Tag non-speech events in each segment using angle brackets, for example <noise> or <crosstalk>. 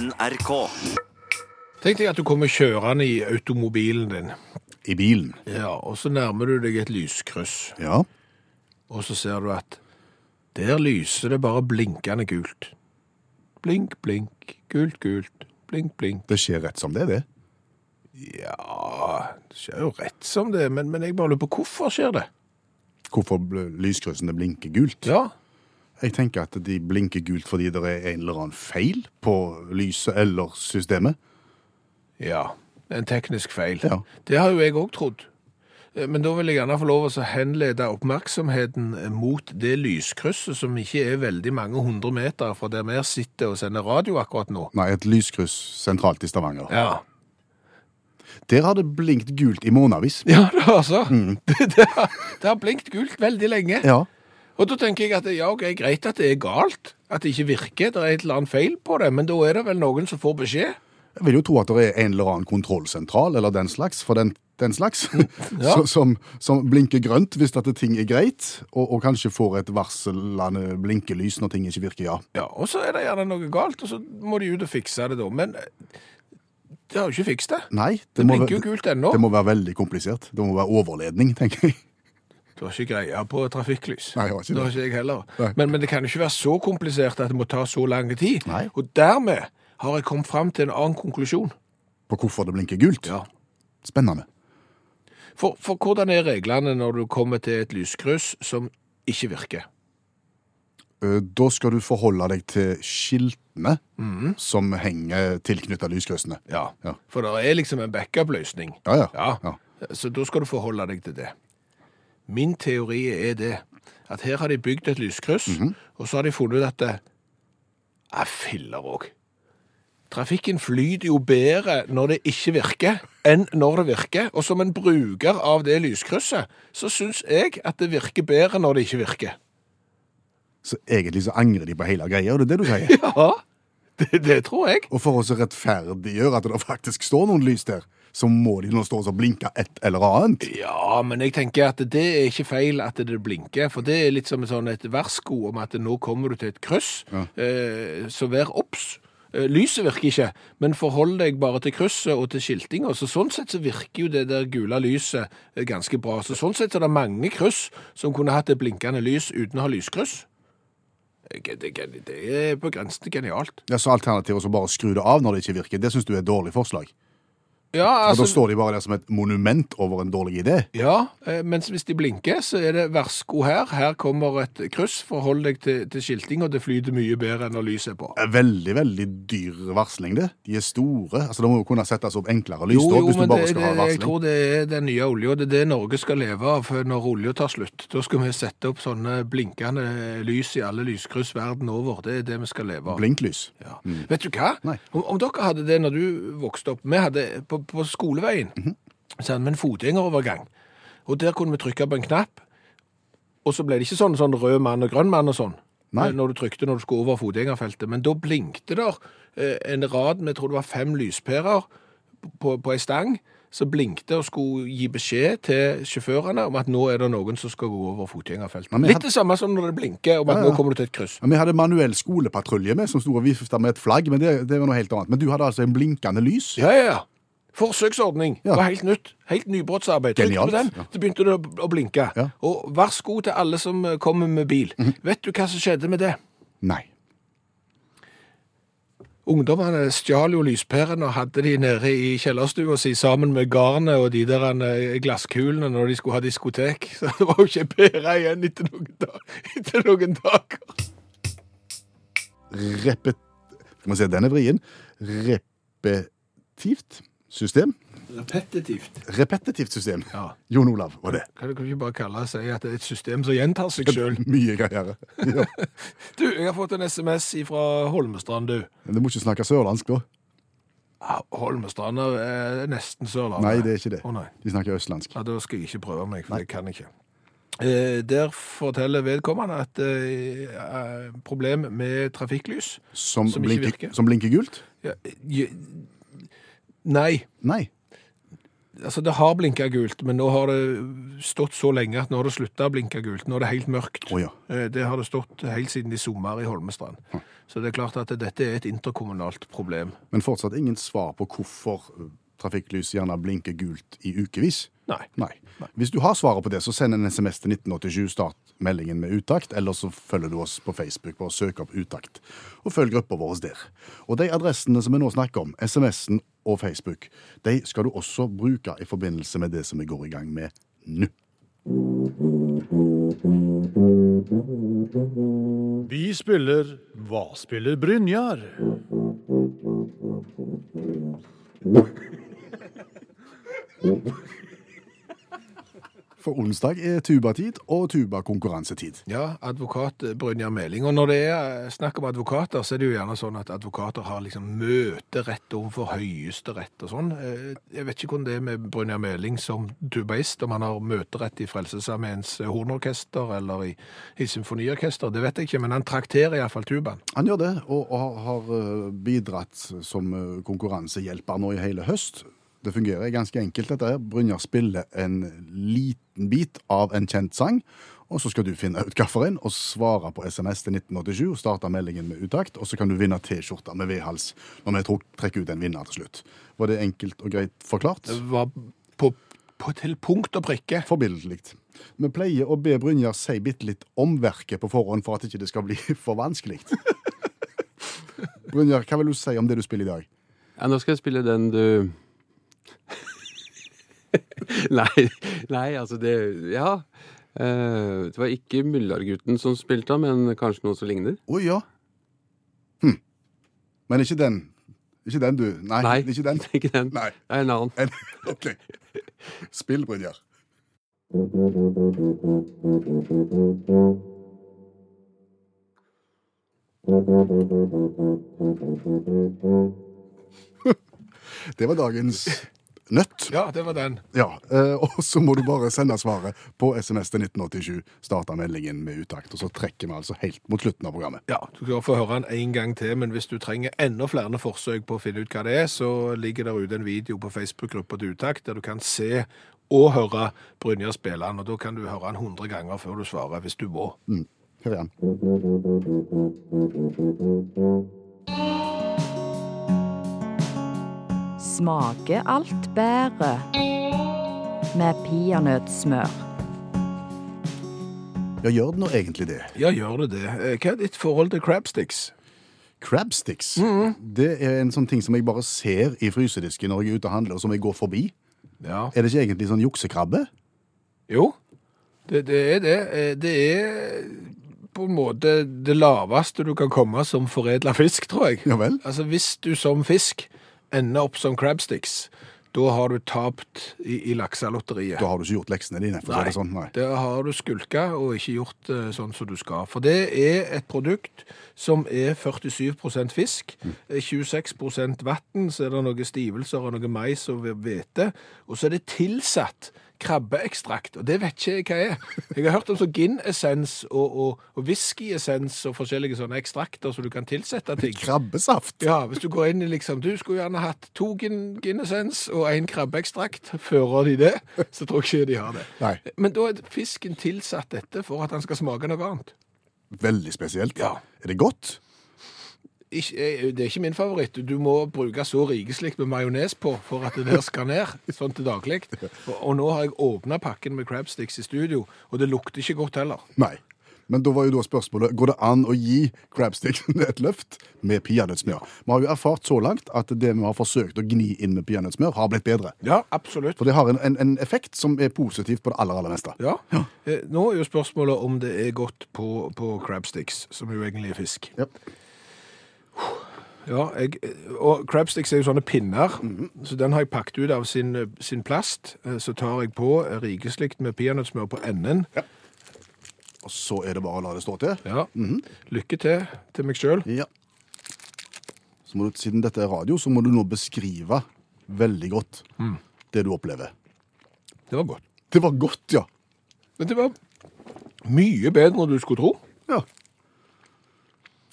NRK. Tenk deg at du kommer kjørende i automobilen din, I bilen. ja, og så nærmer du deg et lyskryss, Ja. og så ser du at der lyser det bare blinkende gult. Blink, blink, gult, gult, blink, blink. Det skjer rett som det, det. Ja, det skjer jo rett som det, men, men jeg bare lurer på hvorfor skjer det? Hvorfor bl- lyskryssene blinker gult? Ja, Jeg tenker at de blinker gult fordi det er en eller annen feil på lyset eller systemet. ja, en teknisk feil. Ja. Det har jo jeg også trodd. Eh, Men da vil jeg gjerne få lov å henlede oppmerksomheten mot det lyskrysset som ikke er veldig mange hundre meter fra der vi sitter og sender radio akkurat nå. Nei, et lyskryss sentralt i Stavanger. Ja, Der har det blinkt gult i månedsvis. ja det har altså. Det, <laughs> det, har, det har blinkt gult veldig lenge. Ja. Og da tenker jeg at ja, ok, greit at det er galt, at det ikke virker, det er et eller annet feil på det, men da er det vel noen som får beskjed. Jeg vil jo tro at det er en eller annen kontrollsentral eller den slags, for den, den slags, <laughs> Ja. så- som, som blinker grønt hvis at ting er greit, og, og kanskje får et varslende blinkelys når ting ikke virker, ja. Ja, og så er det gjerne noe galt, og så må de ut og fikse det da. Men eh, de har jo ikke fikset det. Nei, Det det blinker jo gult ennå. det må være veldig komplisert. Det må være overledning, tenker jeg. Du har ikke greie på trafikklys. Nei, jeg har ikke det. det. ikke jeg heller. Men, men det kan jo ikke være så komplisert at det må ta så lang tid. Nei. Og dermed har jeg kommet fram til en annen konklusjon. På hvorfor det blinker gult. Ja. Spennende. For, for hvordan er reglene når du kommer til et lyskryss som ikke virker? Da skal du forholde deg til skiltene som henger tilknyttet lyskryssene. Ja. Ja. For det er liksom en backup-løsning. Ja, ja. Ja. ja. Så da skal du forholde deg til det. Min teori er det, at her har de bygd et lyskryss, Mhm. og så har de funnet ut at det er filler òg. Trafikken flyter jo bedre når det ikke virker, enn når det virker. Og som en bruker av det lyskrysset, så syns jeg at det virker bedre når det ikke virker. Så egentlig så angrer de på hele greia, det er det du sier. <laughs> Ja, det, det tror jeg. Og for å rettferdiggjøre at det faktisk står noen lys der, så må de nå stå og blinke et eller annet. Ja, men jeg tenker at det er ikke feil at det blinker, for det er litt som sånn et varsko om at nå kommer du til et kryss, eh, så vær obs. Eh, Lyset virker ikke, men forhold deg bare til krysset og til skiltinga. Så sånn sett så virker jo det der gule lyset eh, ganske bra. Så sånn sett så er det mange kryss som kunne hatt et blinkende lys uten å ha lyskryss. Det, det, det er på grensen til genialt. Ja, så alternativet å bare skru det av når det ikke virker, det syns du er et dårlig forslag. Ja, Og altså... da står de bare der som et monument over en dårlig idé. Ja, eh, mens hvis de blinker, så er det varsko her. Her kommer et kryss. Forhold deg til, til skilting, og det flyter mye bedre enn når lyset er på. Veldig, veldig dyr varsling, det. De er store. Altså, Det må jo kunne settes opp enklere lys Jo, jo, hvis du bare det, skal det, ha jeg tror det er den nye olja. Det er det Norge skal leve av når olja tar slutt. Da skal vi sette opp sånne blinkende lys i alle lyskryss verden over. Det er det vi skal leve av. Blinklys. Ja. Vet du hva? Om, om dere hadde det når du vokste opp Vi hadde på, på skoleveien så hadde vi en fotgjengerovergang. Og der kunne vi trykke på en knapp, og så ble det ikke sånn, sånn rød mann og grønn mann og sånn. Nei. Når du trykte når du skulle over fotgjengerfeltet. Men da blinkte der eh, en rad med jeg tror det var fem lyspærer på, på ei stang. Så blinkte og skulle gi beskjed til sjåførene om at nå er det noen som skal gå over fotgjengerfeltet. Litt hadde... Det samme som når det blinker om at Ja, ja. nå kommer du til et kryss. Ja, Vi hadde manuell skolepatrulje med, som sto og vifta med et flagg, men det, det var noe helt annet. Men du hadde altså en blinkende lys? Ja, ja, ja. Forsøksordning. Ja. var helt nytt. Helt nybrottsarbeid. Trykk på den, så begynte det å, blinke. Ja. Og vær så god til alle som eh, kommer med bil. Vet du hva som skjedde med det? Nei. Ungdommene stjal jo lyspærene og hadde de nede i kjellerstua si sammen med garnet og de der eh, glasskulene når de skulle ha diskotek. <laughs> Så det var jo ikke pære igjen etter noen, dag, etter noen dager. Repet... Skal vi se, den er vrien. Repetivt system. Repetitivt. Repetitivt system. Ja. Jon Olav var det. Kan du ikke bare kalle det seg at det er et system som gjentar seg sjøl? <laughs> Mye greiere. Ja. <laughs> Du, jeg har fått en SMS fra Holmestrand, du. Men du må ikke snakke sørlandsk, da. Holmestrand er nesten Sørlandet. Nei, det er ikke det. Oh, nei. De snakker østlandsk. Ja, Da skal jeg ikke prøve meg, for jeg kan ikke. Eh, der forteller vedkommende at eh, eh, problem med trafikklys Som, Som ikke blinker, virker. som blinker gult? ja, je, Nei. Nei. altså det har blinka gult, men nå har det stått så lenge at nå har det slutta å blinke gult. Nå er det helt mørkt. Oh, ja. Eh, Det har det stått helt siden i sommer i Holmestrand. Så det er klart at dette er et interkommunalt problem. Men fortsatt ingen svar på hvorfor trafikklys gjerne blinker gult i ukevis. Nei. Nei. Hvis du har svaret på det, så send en SMS til 1987, start meldingen med utakt, eller så følger du oss på Facebook, ved å søke opp utakt, og følg gruppa vår der. Og de adressene som vi nå snakker om, SMS-en og Facebook, de skal du også bruke i forbindelse med det som vi går i gang med nå. Vi spiller Hva spiller Brynjar? For onsdag er tubatid og tubakonkurransetid. Ja, advokat eh, Brynjar Meling. Og når det er eh, snakk om advokater, så er det jo gjerne sånn at advokater har liksom møterett overfor høyesterett og sånn. Eh, Jeg vet ikke hvordan det er med Brynjar Meling som tubaist, om han har møterett i Frelsesarmeens hornorkester eller i, i symfoniorkester, det vet jeg ikke, men han trakterer iallfall tubaen. Han gjør det, og, og har- bidratt som eh, konkurransehjelper nå i hele høst. Det fungerer ganske enkelt, dette her. Brynjar spiller en liten bit av en kjent sang, og så skal du finne ut hvilken, og svare på SMS til 1987 og starte meldingen med utakt, og så kan du vinne T-skjorta med V-hals når vi trekker ut en vinner til slutt. Var det enkelt og greit forklart? Det var på, på til punkt og prikke. Forbilledlig. Vi pleier å be Brynjar si bitte litt om verket på forhånd for at ikke det skal bli <laughs> for vanskelig. <laughs> Brynjar, hva vil du si om det du spiller i dag? Ja, nå skal jeg spille den du <laughs> nei, nei, altså det Ja. Uh, det var ikke Myllargutten som spilte, men kanskje noe som ligner? Å ja. Hm. Men ikke den. Ikke den, du. Nei, Nei, ikke den. <laughs> ikke den. Nei. Det er en annen. En, <laughs> OK. Spill, Brynjar. Det var dagens nøtt. Ja, det var den. Ja, eh, Og så må du bare sende svaret på SMS til 1987. Starte meldingen med utakt. Og så trekker vi altså helt mot slutten av programmet. Ja, du skal få høre den en gang til, men hvis du trenger enda flere forsøk på å finne ut hva det er, så ligger der ute en video på Facebook-gruppa til Utakt, der du kan se og høre Brynjar spille den, og da kan du høre den 100 ganger før du svarer, hvis du må. Hør igjen. Smaker alt bedre med peanøttsmør. Ja, gjør det nå egentlig det? Ja, gjør det det. Eh, Hva er ditt forhold til crabsticks? Crabsticks. Det er en sånn ting som jeg bare ser i frysedisken når jeg er ute og handler, og som jeg går forbi. Ja. Er det ikke egentlig sånn juksekrabbe? Jo, det, det er det. Eh, Det er på en måte det laveste du kan komme som foredla fisk, tror jeg. Ja vel? Altså, hvis du som fisk ender opp som crabsticks, da har du tapt i, i lakselotteriet. Da har du ikke gjort leksene dine. for å si det sånn. Nei. Da har du skulka og ikke gjort uh, sånn som du skal. For det er et produkt som er 47% fisk, mm. 26% vann, så er det noen stivelser og noe mais og hvete, og så er det tilsatt krabbeekstrakt, og det vet ikke jeg hva er. Jeg har hørt om sånn gin-essens og, og, og whisky-essens og forskjellige sånne ekstrakter som du kan tilsette ting. Krabbesaft? Ja, hvis du går inn i liksom, du skulle gjerne hatt to gin- Guinness og en krabbeekstrakt. Fører de det, så tror jeg ikke de har det. Nei. Men da er fisken tilsatt dette for at han skal smake noe annet. Veldig spesielt. Ja. Er det godt? Ikke, eh, det er ikke min favoritt. Du må bruke så rikeslikt med majones på for at det der skal ned, sånn til daglig. Og, og nå har jeg åpna pakken med crabsticks i studio, og det lukter ikke godt heller. Nei. Men da var jo da spørsmålet, går det an å gi crabsticken <laughs> et løft med peanøttsmør? Vi har jo erfart så langt at det vi har forsøkt å gni inn med peanøttsmør, har blitt bedre. Ja, absolutt. For det har en, en, en effekt som er positiv på det aller, aller meste. Ja. ja. Nå er jo spørsmålet om det er godt på, på crabsticks, som jo egentlig er fisk. Ja. Ja, jeg, og crabsticks er jo sånne pinner, så den har jeg pakket ut av sin, sin plast. Eh, Så tar jeg på eh, rikeslikt med peanøttsmør på enden. Og så er det bare å la det stå til. Ja. Lykke til til meg sjøl. Ja. Så må du, siden dette er radio, så må du nå beskrive veldig godt det du opplever. Det var godt. Det var godt, ja. Men det var mye bedre enn du skulle tro. Ja.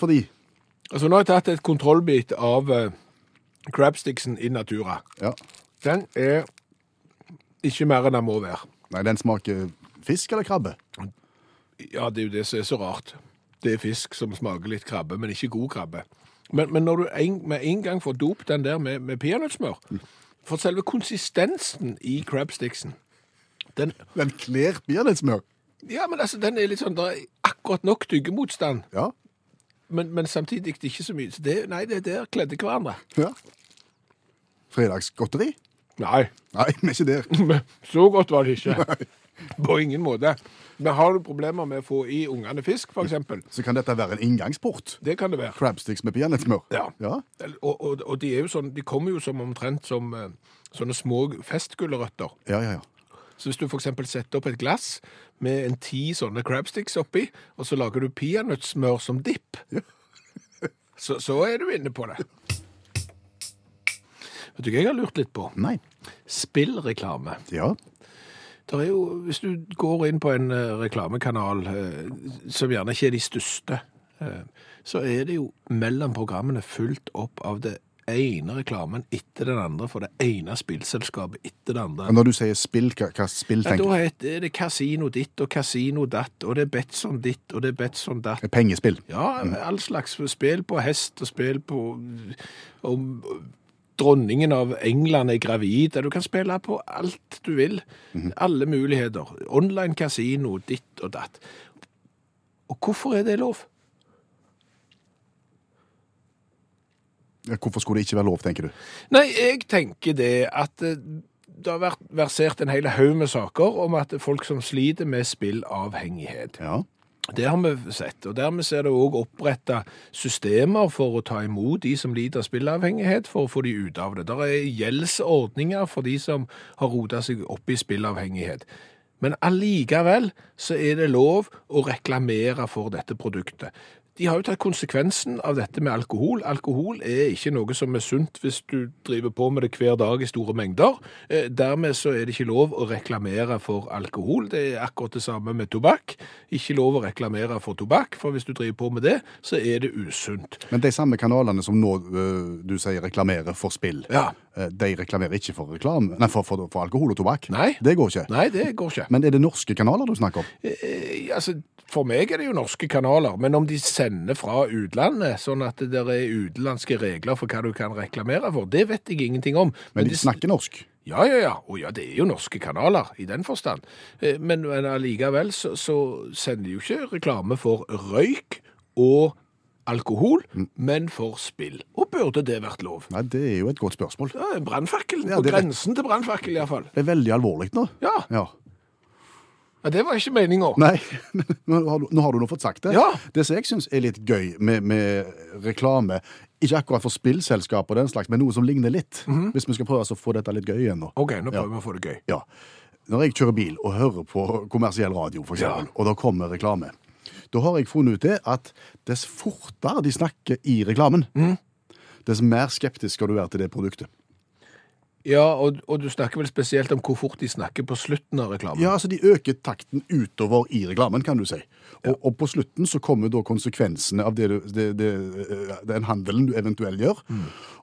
Fordi Altså, Nå har jeg tatt et kontrollbit av uh, crabsticksen i Natura. Ja. Den er Ikke mer enn den må være. Nei, den smaker fisk eller krabbe? Ja, det er jo det som er så rart. Det er fisk som smaker litt krabbe, men ikke god krabbe. Men, men når du en, med en gang får dop den der med, med peanøttsmør, for selve konsistensen i crabsticksen, den, Den kler peanøttsmør. ja, men altså, den er litt sånn, det er akkurat nok tyggemotstand, Ja. Men, men samtidig ikke så mye. Så det, nei, det der kledde hverandre. ja. Fredagsgodteri? Nei, Nei, vi er ikke der. <laughs> men så godt var det ikke. <laughs> På ingen måte. Men har du problemer med å få i ungene fisk, eksempel? Så kan dette være en inngangsport. Det kan det være. Crabsticks med peanøttsmør. Ja. ja. Og, og, og de, er jo sånn, de kommer jo som omtrent som eh, sånne små festgulrøtter. Ja, ja, ja. Så hvis du eksempel setter opp et glass med en ti sånne crabsticks oppi, og så lager du peanøttsmør som dipp, <laughs> så, så er du inne på det. Vet du hva jeg har lurt litt på? Nei. Spillreklame. Ja. Der er jo, hvis du går inn på en eh, reklamekanal eh, som gjerne ikke er de største, eh, så er det jo mellom programmene fullt opp av det ene reklamen etter den andre for det ene spillselskapet etter det andre. Når du sier spill, hva, hva spill Ja, tenker da er heter det kasino ditt og kasino datt, og det er Betson ditt og det er Betson datt. Pengespill. Ja, all slags spill på hest og spill på om dronningen av England er gravid. Du kan spille på alt du vil. Alle muligheter. Online kasino, ditt og datt. Og hvorfor er det lov? Hvorfor skulle det ikke være lov, tenker du? Nei, jeg tenker det at eh, det har vært versert en hel haug med saker om at folk som sliter med spillavhengighet. Ja. Det har vi sett, og dermed er det òg oppretta systemer for å ta imot de som lider av spillavhengighet, for å få de ut av det. Det er gjeldsordninger for de som har rota seg opp i spillavhengighet. Men allikevel så er det lov å reklamere for dette produktet. De har jo tatt konsekvensen av dette med alkohol. Alkohol er ikke noe som er sunt hvis du driver på med det hver dag i store mengder. Eh, Dermed så er det ikke lov å reklamere for alkohol. Det er akkurat det samme med tobakk. Ikke lov å reklamere for tobakk, for hvis du driver på med det, så er det usunt. Men de samme kanalene som nå øh, du sier reklamerer for spill, Ja. Øh, de reklamerer ikke for, reklame, nei, for, for, for alkohol og tobakk? Nei. Det går ikke. Nei, det går ikke. Men er det norske kanaler du snakker om? Eh, altså, for meg er det jo norske kanaler, men om de sender fra utlandet, sånn at det der er utenlandske regler for hva du kan reklamere for, det vet jeg ingenting om. Men de snakker norsk? Ja, ja, ja. Og ja, det er jo norske kanaler i den forstand. Eh, Men, men allikevel så, så sender de jo ikke reklame for røyk og alkohol, men for spill. Og burde det vært lov? Nei, det er jo et godt spørsmål. Ja, Brannfakkelen, Ja, på det er grensen til brannfakkel iallfall. Det er veldig alvorlig nå. Ja. Ja. ja, det var ikke meninga. Nei, <laughs> nå har, du, nå har du nå fått sagt det. Ja. Det som jeg syns er litt gøy med, med reklame, ikke akkurat for spillselskap og den slags, men noe som ligner litt. Hvis vi skal prøve å få dette litt gøy igjen nå. OK, nå prøver vi å få det gøy. Ja. Når jeg kjører bil og hører på kommersiell radio, for eksempel, og da kommer reklame, da har jeg funnet ut det at dess fortere de snakker i reklamen, dess mer skeptisk skal du være til det produktet. Ja, og, og du snakker vel spesielt om hvor fort de snakker på slutten av reklamen. Ja, altså De øker takten utover i reklamen, kan du si. Og, og på slutten så kommer da konsekvensene av det det, det, eh, den handelen du eventuelt gjør.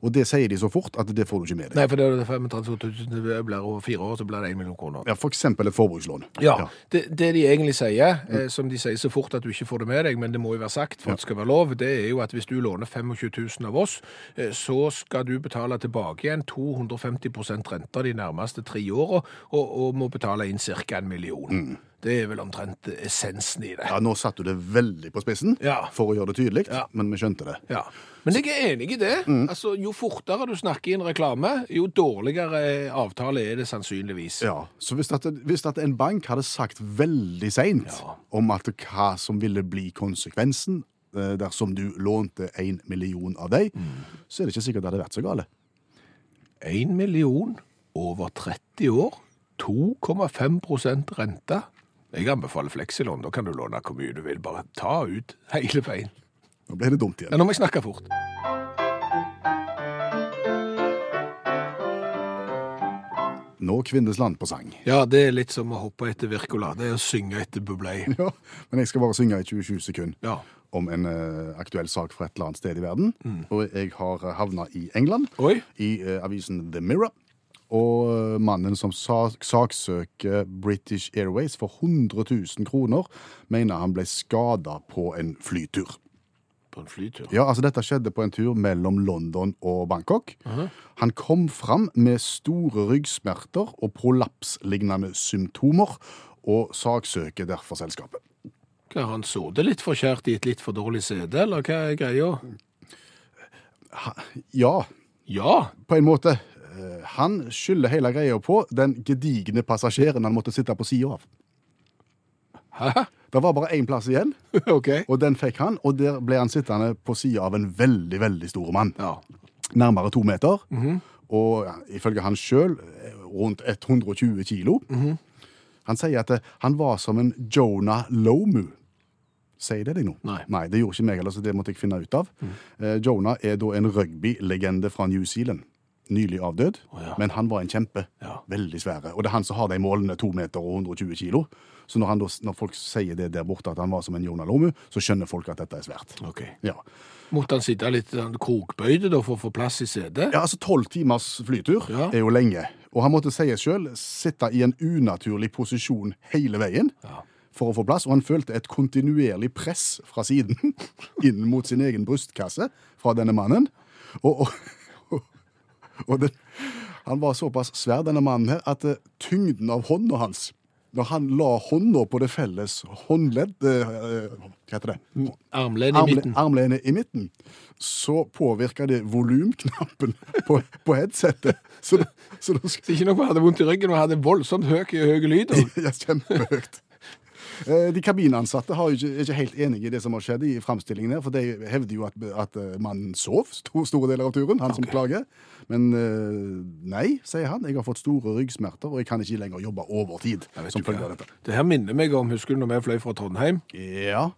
Og det sier de så fort at det får du ikke med deg. Nei, for det er 35 000, det blir over fire år, så blir det 1 million kroner. Ja, For eksempel et forbrukslån. Ja, Det, det de egentlig sier, eh, som de sier så fort at du ikke får det med deg, men det må jo være sagt for at det skal være lov, det er jo at hvis du låner 25 000 av oss, eh, så skal du betale tilbake igjen 250 rente de nærmeste tre åra, og, og må betale inn ca. en million. Det er vel omtrent essensen i det. Ja, Nå satte du det veldig på spissen Ja. for å gjøre det tydelig, Ja. men vi skjønte det. Ja. Men jeg er enig i det. Altså, Jo fortere du snakker i en reklame, jo dårligere avtale er det sannsynligvis. Ja, Så hvis, at, hvis at en bank hadde sagt veldig seint om at hva som ville bli konsekvensen eh, dersom du lånte en million av dem, så er det ikke sikkert det hadde vært så gale. 1 million over 30 år, 2,5% rente. Jeg anbefaler fleksilån. Da kan du låne hvor mye du vil. Bare ta ut hele veien. Nå ble det dumt Ja, igjen. nå må jeg snakke fort. Nå kvinnes land på sang. Ja, det er litt som å hoppe etter Wirkola. Det er å synge etter Bublé. <laughs> Ja, men jeg skal bare synge i 20-20 sekunder Ja. Om en uh, aktuell sak fra et eller annet sted i verden. Og jeg har havna i England, Oi. i uh, avisen The Mirror. Og eh, mannen som sa saksøker British Airways for 100 000 kroner, mener han ble skada på en flytur. På en flytur. Ja, altså Dette skjedde på en tur mellom London og Bangkok. Han kom fram med store ryggsmerter og prolapslignende symptomer, og saksøker derfor selskapet. Har han sittet litt for kjært i et litt for dårlig sete, eller hva er greia? Ja, Ja, på en måte. Eh, Han skylder hele greia på den gedigne passasjeren han måtte sitte på sida av. hæ? Det var bare én plass igjen, <laughs> OK. og den fikk han. Og der ble han sittende på sida av en veldig, veldig stor mann. Ja. Nærmere to meter. Og ifølge han sjøl rundt 120 kilo. Han sier at eh, han var som en Jonah Lomu. Sier det deg noe? Nei. Nei. det gjorde ikke meg heller, så det måtte jeg finne ut av. Eh, Jonah er da en rugbylegende fra New Zealand. Nylig avdød, ja. men han var en kjempe. Ja. Veldig svære. Og det er han som har de målene to meter og 120 kilo. Så når, han da, når folk sier det der borte at han var som en Jonah Lomu, så skjønner folk at dette er svært. Ok. Ja. Måtte han sitte litt krokbøyd da, for å få plass i setet? Ja, altså Tolv timers flytur Ja. er jo lenge. Og han måtte si sjøl sitte i en unaturlig posisjon hele veien for å få plass. Og han følte et kontinuerlig press fra siden <laughs> inn mot sin egen brystkasse fra denne mannen. Og, og, og den, han var såpass svær, denne mannen her, at eh, tyngden av hånda hans når han la hånda på det felles håndledd eh, eh, Hva heter det? Armlenet i midten. Armlenet i midten. Så påvirka det volumknappen <laughs> på, på headsetet. Så, det, så det Så ikke nok man hadde vondt i ryggen, men hadde voldsomt høy, høy lyd. <laughs> ja, kjempehøyt. Eh, De kabinansatte har jo ikke, er ikke helt enige i det som har skjedd i framstillingen her, for de hevder jo at, at eh, mannen sov sto- store deler av turen, han som klager. Men eh, nei, sier han. Jeg har fått store ryggsmerter, og jeg kan ikke lenger jobbe overtid som følge av dette. Det her minner meg om, husker du når vi fløy fra Trondheim? Ja.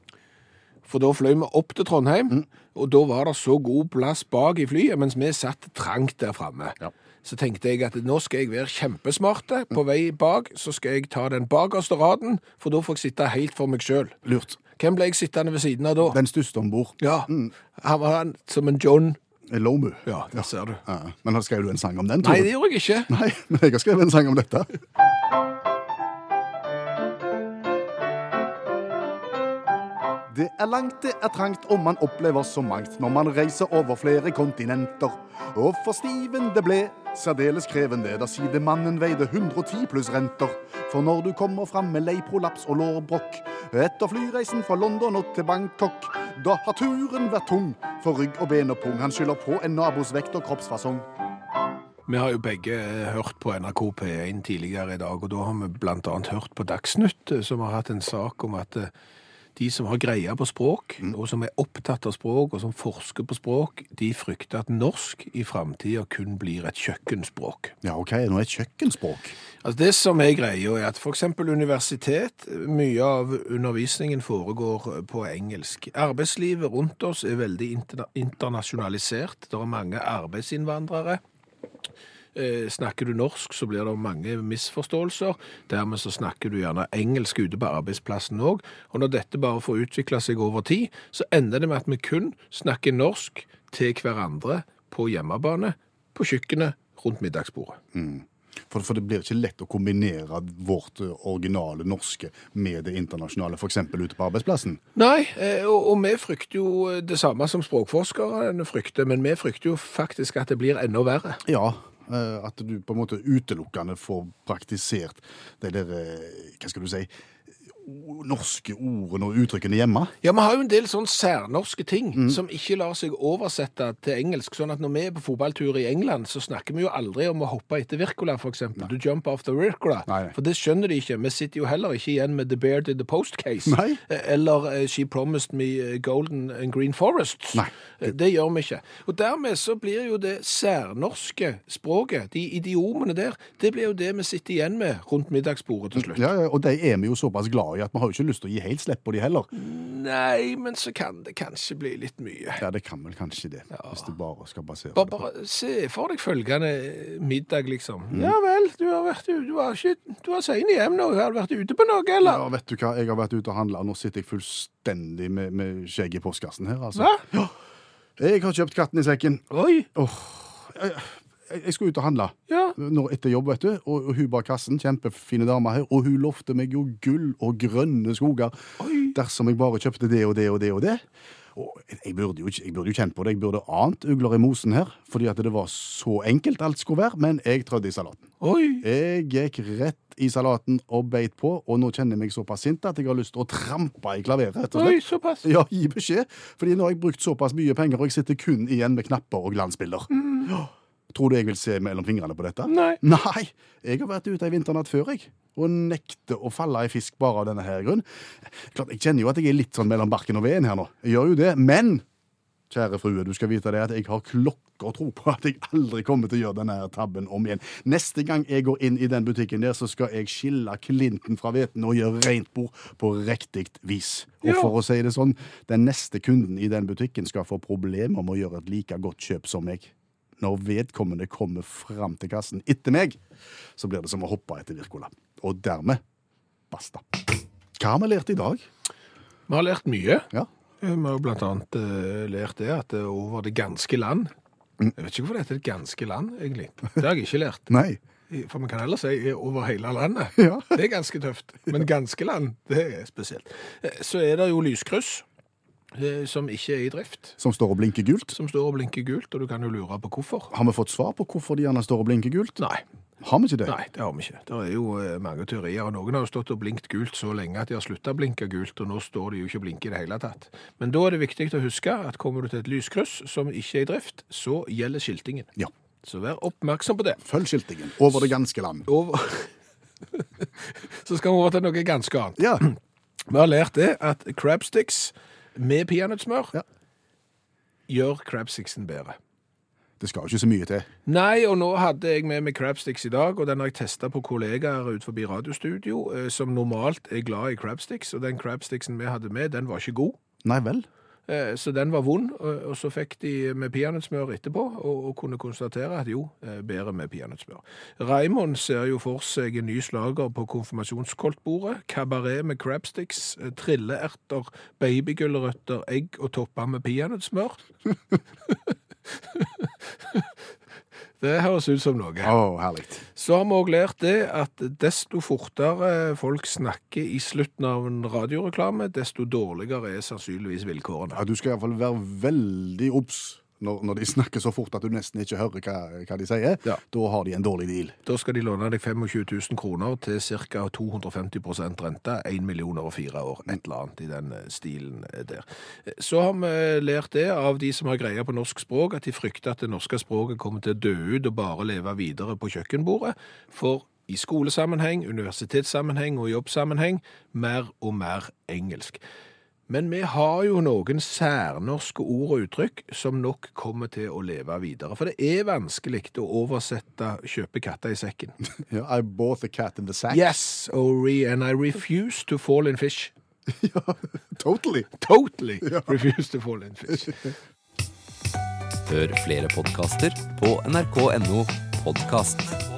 For da fløy vi opp til Trondheim, og da var det så god plass bak i flyet, mens vi satt trangt der framme. Ja. Så tenkte jeg at nå skal jeg være kjempesmarte. På vei bak så skal jeg ta den bakerste raden, for da får jeg sitte helt for meg sjøl. Lurt. Hvem ble jeg sittende ved siden av da? Den største om bord. Ja, Han var han som en John. Lomu. Ja, det ser du. Ja, men har skrev du en sang om den? Tror Nei, det gjorde jeg ikke. Nei, <laughs> men jeg har skrevet en sang om dette. Det er langt, det er trangt, og man opplever så mangt når man reiser over flere kontinenter. Og for Steven det ble særdeles krevende da sidemannen veide 110 pluss renter. For når du kommer fram med leiprolaps og lårbrokk etter flyreisen fra London og til Bangkok, da har turen vært tung for rygg og ben og pung. Han skylder på en nabos vekt og kroppsfasong. Vi har jo begge eh, hørt på NRK P1 tidligere i dag, og da har vi annet hørt på Dagsnytt, eh, som har hatt en sak om at eh, de som har greia på språk, og som er opptatt av språk, og som forsker på språk, de frykter at norsk i framtida kun blir et kjøkkenspråk. Ja, OK, nå er et kjøkkenspråk. Altså Det som er greia, er at f.eks. universitet, mye av undervisningen foregår på engelsk. Arbeidslivet rundt oss er veldig interna internasjonalisert. Det er mange arbeidsinnvandrere. Eh, snakker du norsk, så blir det mange misforståelser. Dermed så snakker du gjerne engelsk ute på arbeidsplassen òg. Og når dette bare får utvikle seg over tid, så ender det med at vi kun snakker norsk til hverandre på hjemmebane, på kjøkkenet, rundt middagsbordet. For, for det blir ikke lett å kombinere vårt eh, originale norske med det internasjonale, f.eks. ute på arbeidsplassen. Nei, eh, og, og vi frykter jo det samme som språkforskerne frykter, men vi frykter jo faktisk at det blir enda verre. Ja, at du på en måte utelukkende får praktisert de der eh, Hva skal du si norske ordene og uttrykkene hjemme. Ja, vi har jo en del sånn særnorske ting som ikke lar seg oversette til engelsk. Sånn at når vi er på fotballtur i England, så snakker vi jo aldri om å hoppe etter Wirkola, eksempel. Du jump the Wirkola. For det skjønner de ikke. Vi sitter jo heller ikke igjen med The Bear did the post case. Nei. Eh, Eller eh, She promised me eh, golden and green forests. Nei. Det gjør vi ikke. Og dermed så blir jo det særnorske språket, de idiomene der, det blir jo det vi sitter igjen med rundt middagsbordet til slutt. Ja, ja, Og de er vi jo såpass glad i at vi har jo ikke lyst til å gi helt slipp på de heller. Nei, men så kan det kanskje bli litt mye. Ja, det kan vel kanskje det, hvis du bare skal basere Bare, det på bare se for deg følgende middag, liksom. Ja vel, du har vært ute, du var ikke, du har sein hjem nå, har du vært ute på noe, eller? Ja, vet du hva, jeg har vært ute og handla, nå sitter jeg fullstendig med, med skjegg i postkassen her, altså. Hva? Ja. Jeg har kjøpt katten i sekken. Oi, Åh, jeg, skulle ut og handle Ja. når, etter jobb, vet du, og, og hun bak kassen, kjempefine dame her, og hun lovte meg jo gull og grønne skoger dersom jeg bare kjøpte det og det og det og det. Og jeg burde jo, jeg burde jo kjent på det, jeg burde ant ugler i mosen her, fordi at det var så enkelt alt skulle være, men jeg trødde i salaten. Oi. Jeg gikk rett i salaten og beit på, og nå kjenner jeg meg såpass sint at jeg har lyst til å trampe i klaveret, Oi, såpass. Ja, gi beskjed, fordi nå har jeg brukt såpass mye penger, og jeg sitter kun igjen med knapper og glansbilder. Ja. Tror du jeg vil se mellom fingrene på dette? Nei. Nei, jeg har vært ute ei vinternatt før, jeg, og nekter å falle i fisk bare av denne her grunn. Klart, Jeg kjenner jo at jeg er litt sånn mellom barken og veden her nå, jeg gjør jo det, men Kjære frue, du skal vite det at jeg har klokker tro på at jeg aldri kommer til å gjøre denne her tabben om igjen. Neste gang jeg går inn i den butikken der, så skal jeg skille klinten fra hveten og gjøre rent bord på riktig vis. Og Ja. for å si det sånn, den neste kunden i den butikken skal få problemer med å gjøre et like godt kjøp som meg. Når vedkommende kommer fram til kassen etter meg, så blir det som å hoppe etter Wirkola. Og dermed basta. Hva har vi lært i dag? Vi har lært mye. Ja. Vi har blant annet eh, lært det at er over det ganske land Jeg vet ikke hvorfor det heter det ganske land, egentlig. Det har jeg ikke lært. <laughs> Nei. For man kan heller si over hele landet. <laughs> Ja. Det er ganske tøft. Men ganske land, det er spesielt. Eh, Så er det jo lyskryss eh, som ikke er i drift. Som står og blinker gult. Som står og blinker gult, og du kan jo lure på hvorfor. Har vi fått svar på hvorfor de gjerne står og blinker gult? Nei, Har vi ikke det? nei, det har vi ikke. Det er jo eh, mange teorier, og noen har jo stått og blinkt gult så lenge at de har sluttet å blinke gult, og nå står de jo ikke og blinker i det hele tatt. Men da er det viktig å huske at kommer du til et lyskryss som ikke er i drift, så gjelder skiltingen. Ja. Så vær oppmerksom på det. Følg skiltingen. Over det ganske land. Over... <laughs> så skal vi over til noe ganske annet. Ja. Vi har lært det at crabsticks med peanøttsmør Ja. gjør crabsticksen bedre. Det skal jo ikke så mye til. Nei, og nå hadde jeg med meg crabsticks i dag, og den har jeg testa på kollegaer ut forbi radiostudio, eh, som normalt er glad i crabsticks, og den crabsticksen vi hadde med, den var ikke god. Nei vel. Eh, Så den var vond, og så fikk de med peanøttsmør etterpå, og, kunne konstatere at jo, eh, bedre med peanøttsmør. Raimond ser jo for seg en ny slager på konfirmasjonskoltbordet, kabaret med crabsticks, eh, trilleerter, babygulrøtter, egg og topper med peanøttsmør. <laughs> Det høres ut som noe. Å, herlig. Så har vi òg lært det at desto fortere folk snakker i slutten av en radioreklame, desto dårligere er sannsynligvis vilkårene. Ja, du skal iallfall være veldig obs når, når de <laughs> snakker så fort at du nesten ikke hører hva, hva de sier. Ja. Da har de en dårlig deal. Da skal de låne deg 25 000 kroner til ca. 250 rente, 1 million over fire år, et eller annet i den eh, stilen eh, der. Eh, Så har vi lært det av de som har greie på norsk språk, at de frykter at det norske språket kommer til å dø ut og bare leve videre på kjøkkenbordet. For i skolesammenheng, universitetssammenheng og jobbsammenheng mer og mer engelsk. Men vi har jo noen særnorske ord og uttrykk som nok kommer til å leve videre. For det er vanskelig å oversette 'kjøpe katta i sekken'. <laughs> Yeah, I bought the cat in the sack. Yes, Ori, and I refuse to fall in fish. <laughs> Totally. Totally <laughs> refuse to fall in fish. Hør flere podkaster på nrk.no podkast.